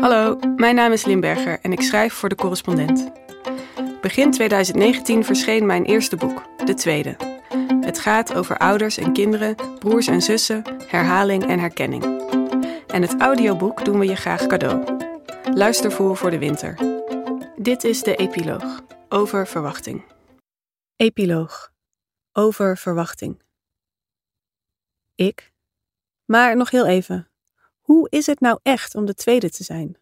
Hallo, mijn naam is Limberger en ik schrijf voor de correspondent. Begin 2019 verscheen mijn eerste boek, de tweede. Het gaat over ouders en kinderen, broers en zussen, herhaling en herkenning. En het audioboek doen we je graag cadeau. Luistervoer voor de winter. Dit is de epiloog over verwachting. Epiloog over verwachting. Ik. Maar nog heel even. Hoe is het nou echt om de tweede te zijn?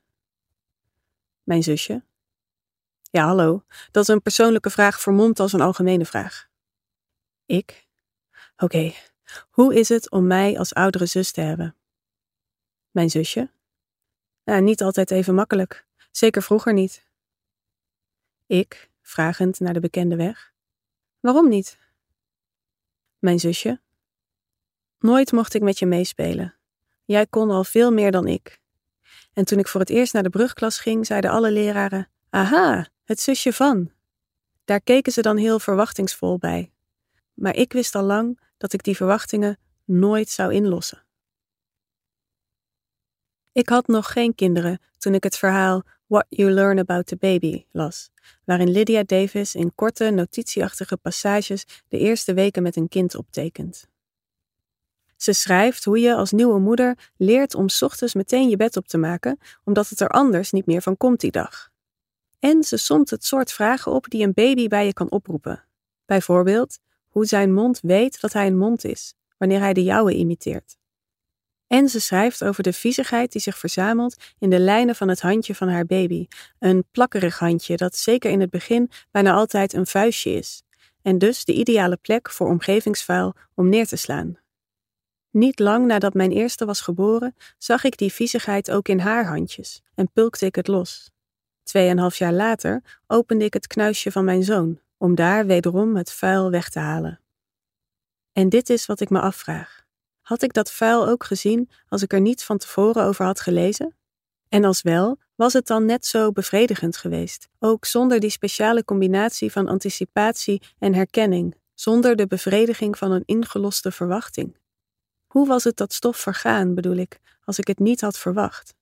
Mijn zusje. Ja, hallo. Dat is een persoonlijke vraag vermomd als een algemene vraag. Ik. Oké, hoe is het om mij als oudere zus te hebben? Mijn zusje. Nou, niet altijd even makkelijk. Zeker vroeger niet. Ik, vragend naar de bekende weg. Waarom niet? Mijn zusje. Nooit mocht ik met je meespelen. Jij kon al veel meer dan ik. En toen ik voor het eerst naar de brugklas ging, zeiden alle leraren: Aha, het zusje van. Daar keken ze dan heel verwachtingsvol bij. Maar ik wist al lang dat ik die verwachtingen nooit zou inlossen. Ik had nog geen kinderen toen ik het verhaal What You Learn About the Baby las, waarin Lydia Davis in korte, notitieachtige passages de eerste weken met een kind optekent. Ze schrijft hoe je als nieuwe moeder leert om ochtends meteen je bed op te maken, omdat het er anders niet meer van komt die dag. En ze somt het soort vragen op die een baby bij je kan oproepen. Bijvoorbeeld, hoe zijn mond weet dat hij een mond is, wanneer hij de jouwe imiteert. En ze schrijft over de viezigheid die zich verzamelt in de lijnen van het handje van haar baby. Een plakkerig handje dat zeker in het begin bijna altijd een vuistje is. En dus de ideale plek voor omgevingsvuil om neer te slaan. Niet lang nadat mijn eerste was geboren, zag ik die viezigheid ook in haar handjes en pulkte ik het los. Tweeënhalf jaar later opende ik het knuisje van mijn zoon, om daar wederom het vuil weg te halen. En dit is wat ik me afvraag. Had ik dat vuil ook gezien als ik er niet van tevoren over had gelezen? En als wel, was het dan net zo bevredigend geweest, ook zonder die speciale combinatie van anticipatie en herkenning, zonder de bevrediging van een ingeloste verwachting? Hoe was het dat stof vergaan, bedoel ik, als ik het niet had verwacht?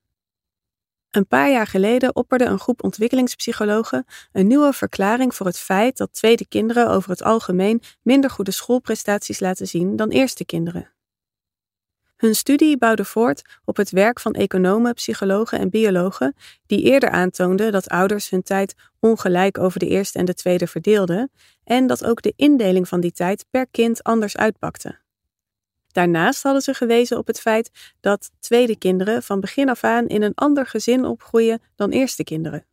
Een paar jaar geleden opperde een groep ontwikkelingspsychologen een nieuwe verklaring voor het feit dat tweede kinderen over het algemeen minder goede schoolprestaties laten zien dan eerste kinderen. Hun studie bouwde voort op het werk van economen, psychologen en biologen, die eerder aantoonden dat ouders hun tijd ongelijk over de eerste en de tweede verdeelden en dat ook de indeling van die tijd per kind anders uitpakte. Daarnaast hadden ze gewezen op het feit dat tweede kinderen van begin af aan in een ander gezin opgroeien dan eerste kinderen.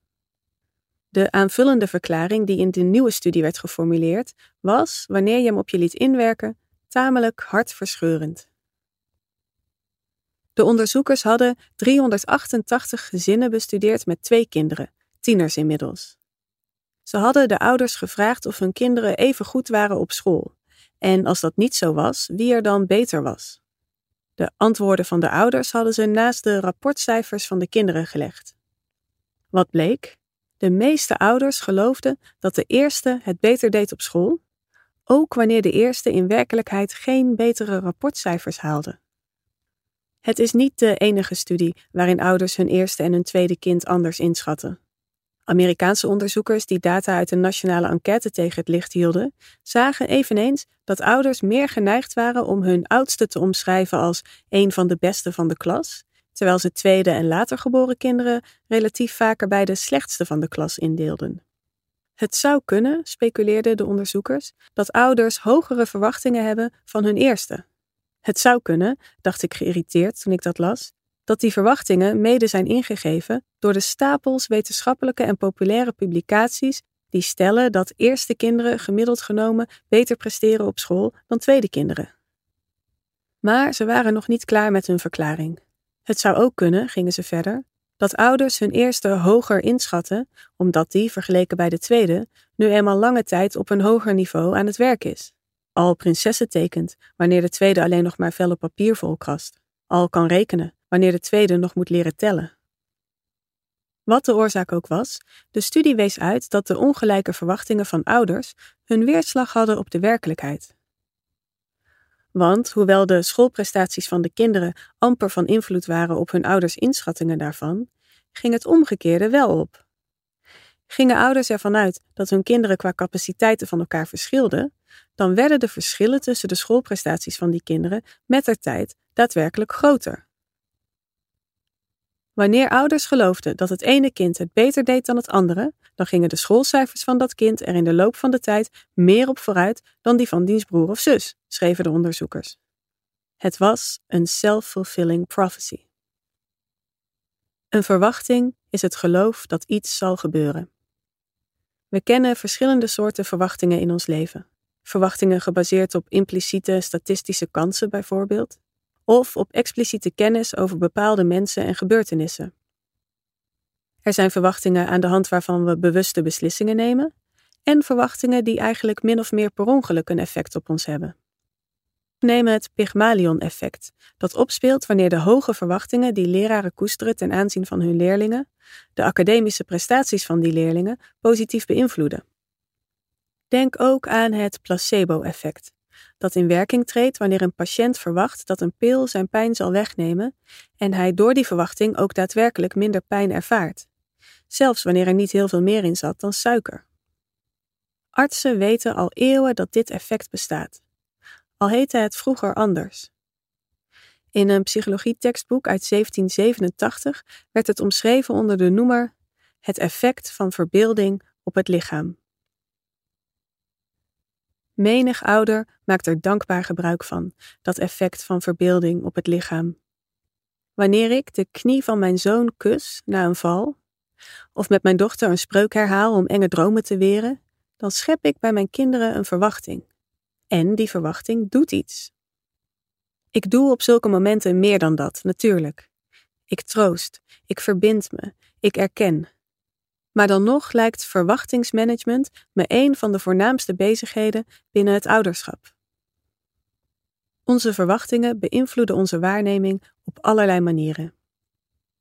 De aanvullende verklaring die in de nieuwe studie werd geformuleerd was, wanneer je hem op je liet inwerken, tamelijk hartverscheurend. De onderzoekers hadden 388 gezinnen bestudeerd met twee kinderen, tieners inmiddels. Ze hadden de ouders gevraagd of hun kinderen even goed waren op school en als dat niet zo was, wie er dan beter was. De antwoorden van de ouders hadden ze naast de rapportcijfers van de kinderen gelegd. Wat bleek? De meeste ouders geloofden dat de eerste het beter deed op school, ook wanneer de eerste in werkelijkheid geen betere rapportcijfers haalde. Het is niet de enige studie waarin ouders hun eerste en hun tweede kind anders inschatten. Amerikaanse onderzoekers die data uit een nationale enquête tegen het licht hielden, zagen eveneens dat ouders meer geneigd waren om hun oudste te omschrijven als een van de beste van de klas, terwijl ze tweede en later geboren kinderen relatief vaker bij de slechtste van de klas indeelden. Het zou kunnen, speculeerden de onderzoekers, dat ouders hogere verwachtingen hebben van hun eerste. Het zou kunnen, dacht ik geïrriteerd toen ik dat las, dat die verwachtingen mede zijn ingegeven door de stapels wetenschappelijke en populaire publicaties die stellen dat eerste kinderen gemiddeld genomen beter presteren op school dan tweede kinderen. Maar ze waren nog niet klaar met hun verklaring. Het zou ook kunnen, gingen ze verder, dat ouders hun eerste hoger inschatten, omdat die, vergeleken bij de tweede, nu eenmaal lange tijd op een hoger niveau aan het werk is. Al prinsessen tekent, wanneer de tweede alleen nog maar vellen papier volkrast. Al kan rekenen, wanneer de tweede nog moet leren tellen. Wat de oorzaak ook was, de studie wees uit dat de ongelijke verwachtingen van ouders hun weerslag hadden op de werkelijkheid. Want hoewel de schoolprestaties van de kinderen amper van invloed waren op hun ouders' inschattingen daarvan, ging het omgekeerde wel op. Gingen ouders ervan uit dat hun kinderen qua capaciteiten van elkaar verschilden, dan werden de verschillen tussen de schoolprestaties van die kinderen met der tijd daadwerkelijk groter. Wanneer ouders geloofden dat het ene kind het beter deed dan het andere, dan gingen de schoolcijfers van dat kind er in de loop van de tijd meer op vooruit dan die van diens broer of zus, schreven de onderzoekers. Het was een self-fulfilling prophecy. Een verwachting is het geloof dat iets zal gebeuren. We kennen verschillende soorten verwachtingen in ons leven. Verwachtingen gebaseerd op impliciete statistische kansen bijvoorbeeld, of op expliciete kennis over bepaalde mensen en gebeurtenissen. Er zijn verwachtingen aan de hand waarvan we bewuste beslissingen nemen, en verwachtingen die eigenlijk min of meer per ongeluk een effect op ons hebben. Neem het Pygmalion-effect, dat opspeelt wanneer de hoge verwachtingen die leraren koesteren ten aanzien van hun leerlingen, de academische prestaties van die leerlingen positief beïnvloeden. Denk ook aan het placebo-effect, dat in werking treedt wanneer een patiënt verwacht dat een pil zijn pijn zal wegnemen en hij door die verwachting ook daadwerkelijk minder pijn ervaart, zelfs wanneer er niet heel veel meer in zat dan suiker. Artsen weten al eeuwen dat dit effect bestaat, al heette het vroeger anders. In een psychologietekstboek uit 1787 werd het omschreven onder de noemer het effect van verbeelding op het lichaam. Menig ouder maakt er dankbaar gebruik van, dat effect van verbeelding op het lichaam. Wanneer ik de knie van mijn zoon kus na een val, of met mijn dochter een spreuk herhaal om enge dromen te weren, dan schep ik bij mijn kinderen een verwachting. En die verwachting doet iets. Ik doe op zulke momenten meer dan dat, natuurlijk. Ik troost, ik verbind me, ik erken, maar dan nog lijkt verwachtingsmanagement me een van de voornaamste bezigheden binnen het ouderschap. Onze verwachtingen beïnvloeden onze waarneming op allerlei manieren.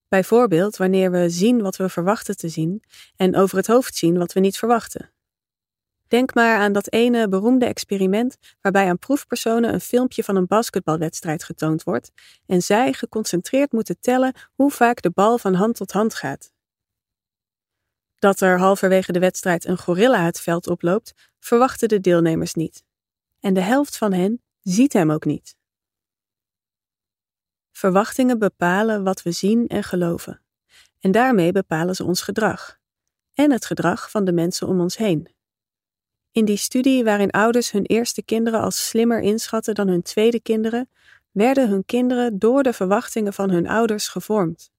Bijvoorbeeld wanneer we zien wat we verwachten te zien en over het hoofd zien wat we niet verwachten. Denk maar aan dat ene beroemde experiment waarbij aan proefpersonen een filmpje van een basketbalwedstrijd getoond wordt en zij geconcentreerd moeten tellen hoe vaak de bal van hand tot hand gaat. Dat er halverwege de wedstrijd een gorilla het veld oploopt, verwachten de deelnemers niet. En de helft van hen ziet hem ook niet. Verwachtingen bepalen wat we zien en geloven. En daarmee bepalen ze ons gedrag. En het gedrag van de mensen om ons heen. In die studie waarin ouders hun eerste kinderen als slimmer inschatten dan hun tweede kinderen, werden hun kinderen door de verwachtingen van hun ouders gevormd.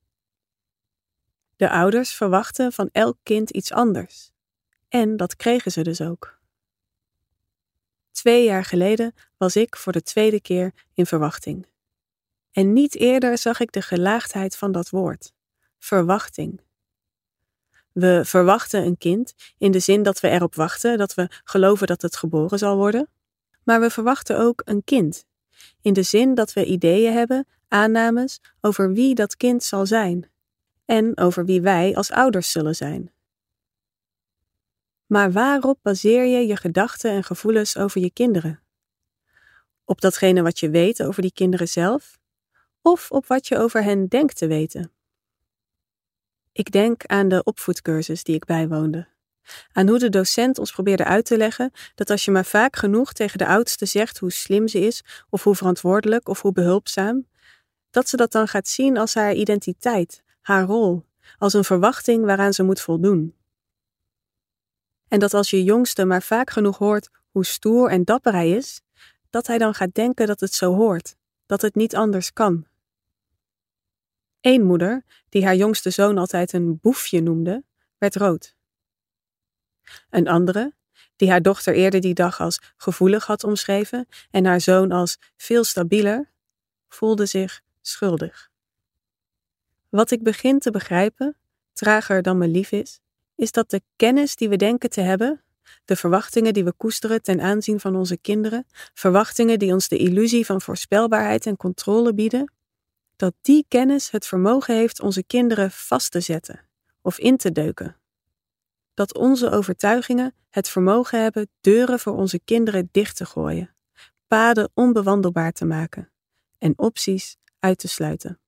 De ouders verwachten van elk kind iets anders. En dat kregen ze dus ook. Twee jaar geleden was ik voor de tweede keer in verwachting. En niet eerder zag ik de gelaagdheid van dat woord: verwachting. We verwachten een kind in de zin dat we erop wachten, dat we geloven dat het geboren zal worden. Maar we verwachten ook een kind, in de zin dat we ideeën hebben, aannames over wie dat kind zal zijn en over wie wij als ouders zullen zijn. Maar waarop baseer je je gedachten en gevoelens over je kinderen? Op datgene wat je weet over die kinderen zelf, of op wat je over hen denkt te weten? Ik denk aan de opvoedcursus die ik bijwoonde. Aan hoe de docent ons probeerde uit te leggen dat als je maar vaak genoeg tegen de oudste zegt hoe slim ze is, of hoe verantwoordelijk of hoe behulpzaam, dat ze dat dan gaat zien als haar identiteit, haar rol, als een verwachting waaraan ze moet voldoen. En dat als je jongste maar vaak genoeg hoort hoe stoer en dapper hij is, dat hij dan gaat denken dat het zo hoort, dat het niet anders kan. Eén moeder, die haar jongste zoon altijd een boefje noemde, werd rood. Een andere, die haar dochter eerder die dag als gevoelig had omschreven en haar zoon als veel stabieler, voelde zich schuldig. Wat ik begin te begrijpen, trager dan me lief is, is dat de kennis die we denken te hebben, de verwachtingen die we koesteren ten aanzien van onze kinderen, verwachtingen die ons de illusie van voorspelbaarheid en controle bieden, dat die kennis het vermogen heeft onze kinderen vast te zetten of in te deuken. Dat onze overtuigingen het vermogen hebben deuren voor onze kinderen dicht te gooien, paden onbewandelbaar te maken en opties uit te sluiten.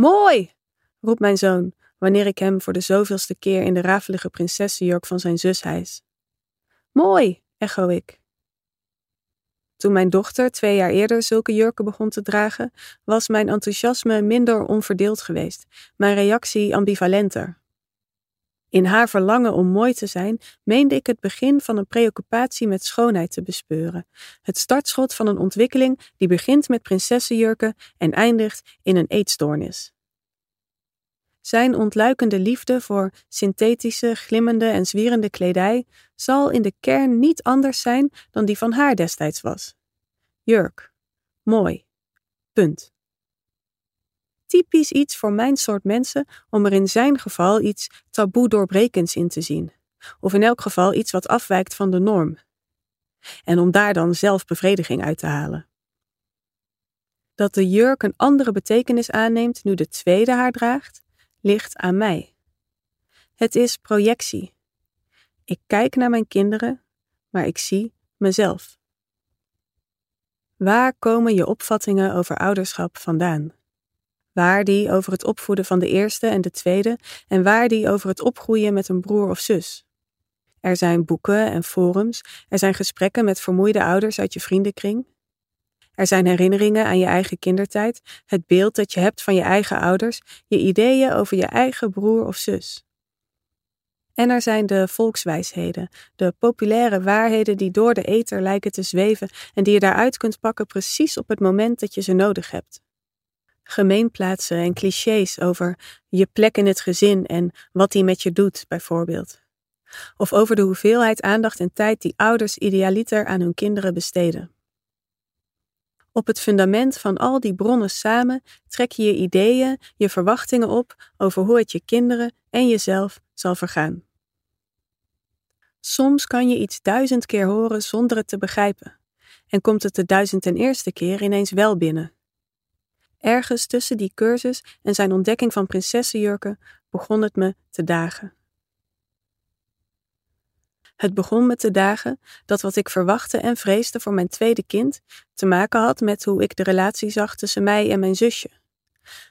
Mooi, roept mijn zoon wanneer ik hem voor de zoveelste keer in de rafelige prinsessenjurk van zijn zus hijs. Mooi, echo ik. Toen mijn dochter twee jaar eerder zulke jurken begon te dragen, was mijn enthousiasme minder onverdeeld geweest, mijn reactie ambivalenter. In haar verlangen om mooi te zijn, meende ik het begin van een preoccupatie met schoonheid te bespeuren. Het startschot van een ontwikkeling die begint met prinsessenjurken en eindigt in een eetstoornis. Zijn ontluikende liefde voor synthetische, glimmende en zwierende kledij zal in de kern niet anders zijn dan die van haar destijds was. Jurk. Mooi. Punt. Typisch iets voor mijn soort mensen om er in zijn geval iets taboe doorbrekends in te zien. Of in elk geval iets wat afwijkt van de norm. En om daar dan zelf bevrediging uit te halen. Dat de jurk een andere betekenis aanneemt nu de tweede haar draagt, ligt aan mij. Het is projectie. Ik kijk naar mijn kinderen, maar ik zie mezelf. Waar komen je opvattingen over ouderschap vandaan? Waar die over het opvoeden van de eerste en de tweede en waar die over het opgroeien met een broer of zus? Er zijn boeken en forums, er zijn gesprekken met vermoeide ouders uit je vriendenkring. Er zijn herinneringen aan je eigen kindertijd, het beeld dat je hebt van je eigen ouders, je ideeën over je eigen broer of zus. En er zijn de volkswijsheden, de populaire waarheden die door de ether lijken te zweven en die je daaruit kunt pakken precies op het moment dat je ze nodig hebt. Gemeenplaatsen en clichés over je plek in het gezin en wat die met je doet, bijvoorbeeld. Of over de hoeveelheid aandacht en tijd die ouders idealiter aan hun kinderen besteden. Op het fundament van al die bronnen samen trek je je ideeën, je verwachtingen op over hoe het je kinderen en jezelf zal vergaan. Soms kan je iets duizend keer horen zonder het te begrijpen, en komt het de duizend en eerste keer ineens wel binnen. Ergens tussen die cursus en zijn ontdekking van prinsessenjurken begon het me te dagen. Het begon met de dagen dat wat ik verwachtte en vreesde voor mijn tweede kind te maken had met hoe ik de relatie zag tussen mij en mijn zusje.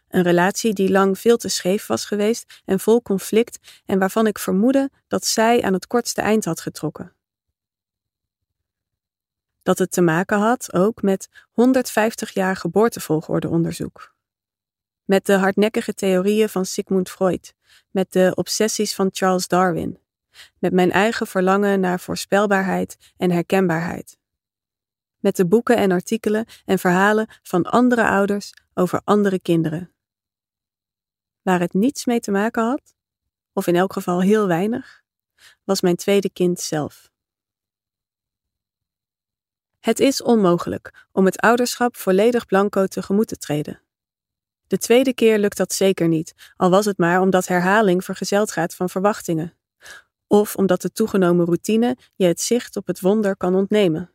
Een relatie die lang veel te scheef was geweest en vol conflict en waarvan ik vermoedde dat zij aan het kortste eind had getrokken. Dat het te maken had ook met 150 jaar geboortevolgordeonderzoek. Met de hardnekkige theorieën van Sigmund Freud, met de obsessies van Charles Darwin, met mijn eigen verlangen naar voorspelbaarheid en herkenbaarheid. Met de boeken en artikelen en verhalen van andere ouders over andere kinderen. Waar het niets mee te maken had, of in elk geval heel weinig, was mijn tweede kind zelf. Het is onmogelijk om het ouderschap volledig blanco tegemoet te treden. De tweede keer lukt dat zeker niet, al was het maar omdat herhaling vergezeld gaat van verwachtingen of omdat de toegenomen routine je het zicht op het wonder kan ontnemen.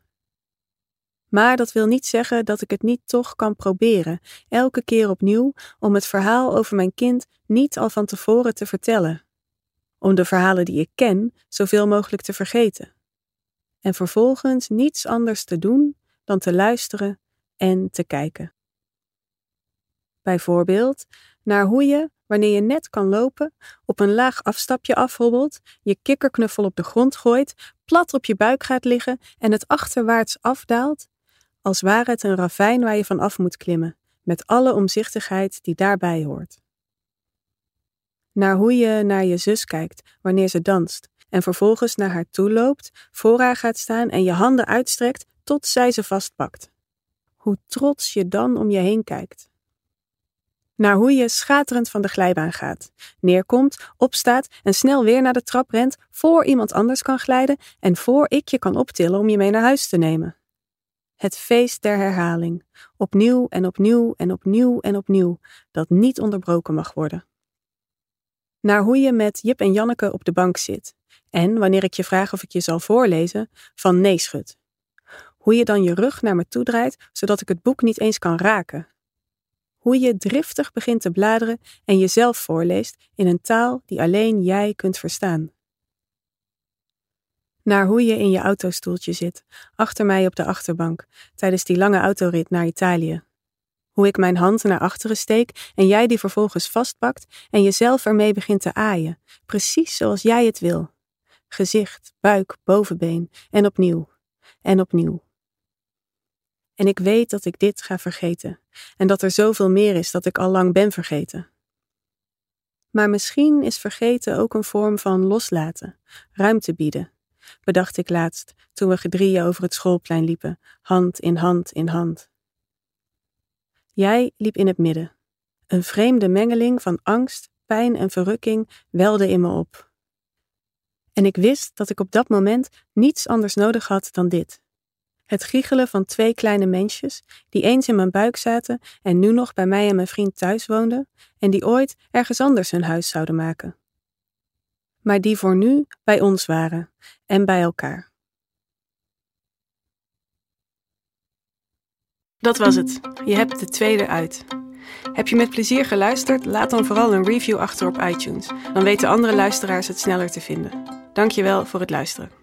Maar dat wil niet zeggen dat ik het niet toch kan proberen, elke keer opnieuw, om het verhaal over mijn kind niet al van tevoren te vertellen. Om de verhalen die ik ken zoveel mogelijk te vergeten. En vervolgens niets anders te doen dan te luisteren en te kijken. Bijvoorbeeld naar hoe je, wanneer je net kan lopen, op een laag afstapje afhobbelt, je kikkerknuffel op de grond gooit, plat op je buik gaat liggen en het achterwaarts afdaalt, als ware het een ravijn waar je van af moet klimmen, met alle omzichtigheid die daarbij hoort. Naar hoe je naar je zus kijkt wanneer ze danst en vervolgens naar haar toe loopt, voor haar gaat staan en je handen uitstrekt tot zij ze vastpakt. Hoe trots je dan om je heen kijkt naar hoe je schaterend van de glijbaan gaat, neerkomt, opstaat en snel weer naar de trap rent voor iemand anders kan glijden en voor ik je kan optillen om je mee naar huis te nemen. Het feest der herhaling, opnieuw en opnieuw en opnieuw en opnieuw, dat niet onderbroken mag worden. Naar hoe je met Jip en Janneke op de bank zit en, wanneer ik je vraag of ik je zal voorlezen, van nee schudt. Hoe je dan je rug naar me toe draait, zodat ik het boek niet eens kan raken, hoe je driftig begint te bladeren en jezelf voorleest in een taal die alleen jij kunt verstaan. Naar hoe je in je autostoeltje zit, achter mij op de achterbank, tijdens die lange autorit naar Italië. Hoe ik mijn hand naar achteren steek en jij die vervolgens vastpakt en jezelf ermee begint te aaien, precies zoals jij het wil. Gezicht, buik, bovenbeen en opnieuw en opnieuw. En ik weet dat ik dit ga vergeten en dat er zoveel meer is dat ik al lang ben vergeten. Maar misschien is vergeten ook een vorm van loslaten, ruimte bieden, bedacht ik laatst toen we gedrieën over het schoolplein liepen, hand in hand in hand. Jij liep in het midden. Een vreemde mengeling van angst, pijn en verrukking welde in me op. En ik wist dat ik op dat moment niets anders nodig had dan dit. Het giechelen van twee kleine mensjes die eens in mijn buik zaten en nu nog bij mij en mijn vriend thuis woonden en die ooit ergens anders hun huis zouden maken. Maar die voor nu bij ons waren en bij elkaar. Dat was het. Je hebt de tweede uit. Heb je met plezier geluisterd? Laat dan vooral een review achter op iTunes. Dan weten andere luisteraars het sneller te vinden. Dankjewel voor het luisteren.